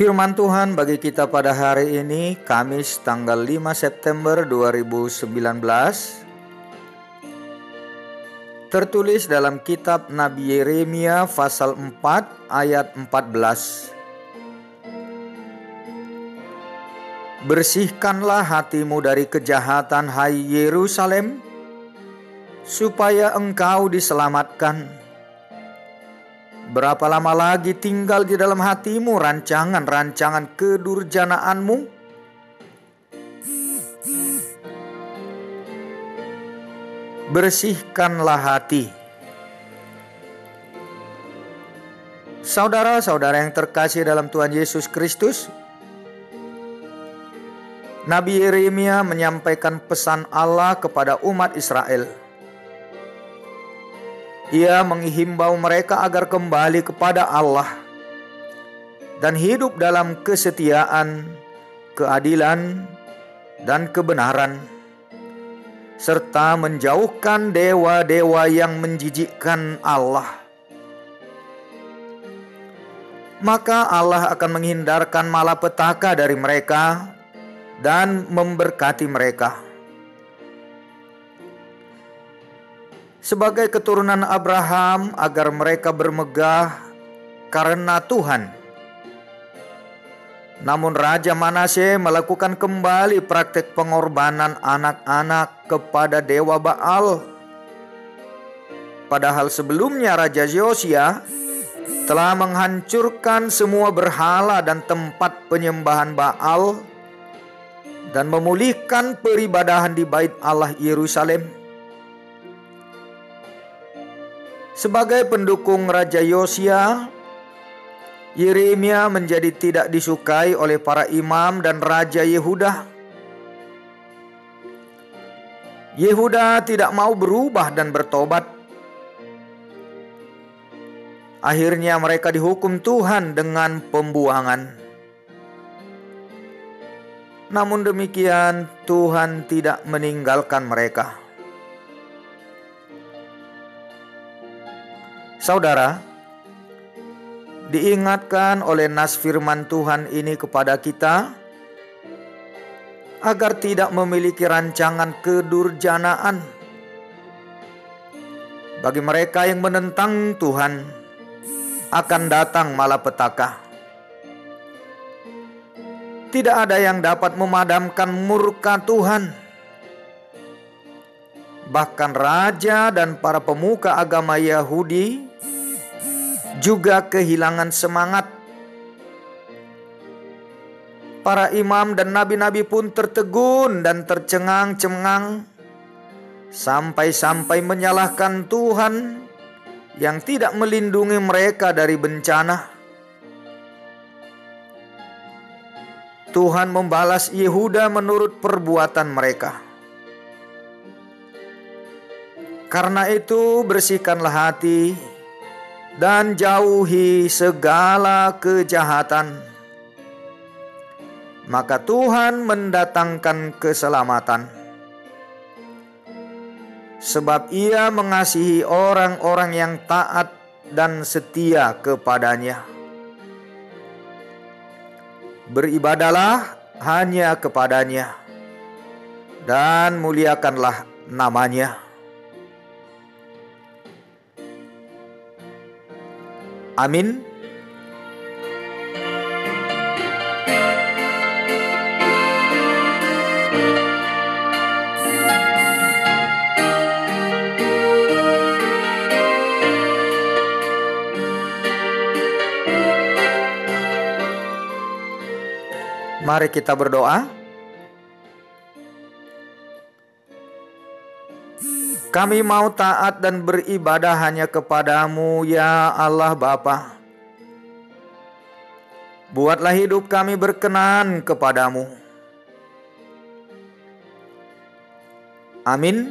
Firman Tuhan bagi kita pada hari ini Kamis tanggal 5 September 2019 Tertulis dalam kitab Nabi Yeremia pasal 4 ayat 14 Bersihkanlah hatimu dari kejahatan hai Yerusalem supaya engkau diselamatkan Berapa lama lagi tinggal di dalam hatimu rancangan-rancangan kedurjanaanmu? Bersihkanlah hati. Saudara-saudara yang terkasih dalam Tuhan Yesus Kristus, Nabi Yeremia menyampaikan pesan Allah kepada umat Israel ia menghimbau mereka agar kembali kepada Allah dan hidup dalam kesetiaan, keadilan, dan kebenaran, serta menjauhkan dewa-dewa yang menjijikkan Allah. Maka Allah akan menghindarkan malapetaka dari mereka dan memberkati mereka. Sebagai keturunan Abraham agar mereka bermegah karena Tuhan. Namun Raja Manase melakukan kembali praktek pengorbanan anak-anak kepada dewa Baal. Padahal sebelumnya Raja Yosia telah menghancurkan semua berhala dan tempat penyembahan Baal dan memulihkan peribadahan di bait Allah Yerusalem. Sebagai pendukung Raja Yosia, Yeremia menjadi tidak disukai oleh para imam dan Raja Yehuda. Yehuda tidak mau berubah dan bertobat. Akhirnya mereka dihukum Tuhan dengan pembuangan. Namun demikian, Tuhan tidak meninggalkan mereka. Saudara, diingatkan oleh nas firman Tuhan ini kepada kita agar tidak memiliki rancangan kedurjanaan. Bagi mereka yang menentang Tuhan, akan datang malapetaka. Tidak ada yang dapat memadamkan murka Tuhan bahkan raja dan para pemuka agama Yahudi juga kehilangan semangat. Para imam dan nabi-nabi pun tertegun dan tercengang-cengang sampai-sampai menyalahkan Tuhan yang tidak melindungi mereka dari bencana. Tuhan membalas Yehuda menurut perbuatan mereka. Karena itu, bersihkanlah hati dan jauhi segala kejahatan, maka Tuhan mendatangkan keselamatan. Sebab Ia mengasihi orang-orang yang taat dan setia kepadanya. Beribadalah hanya kepadanya dan muliakanlah namanya. Amin. Mari kita berdoa. Kami mau taat dan beribadah hanya kepadamu ya Allah Bapa. Buatlah hidup kami berkenan kepadamu. Amin.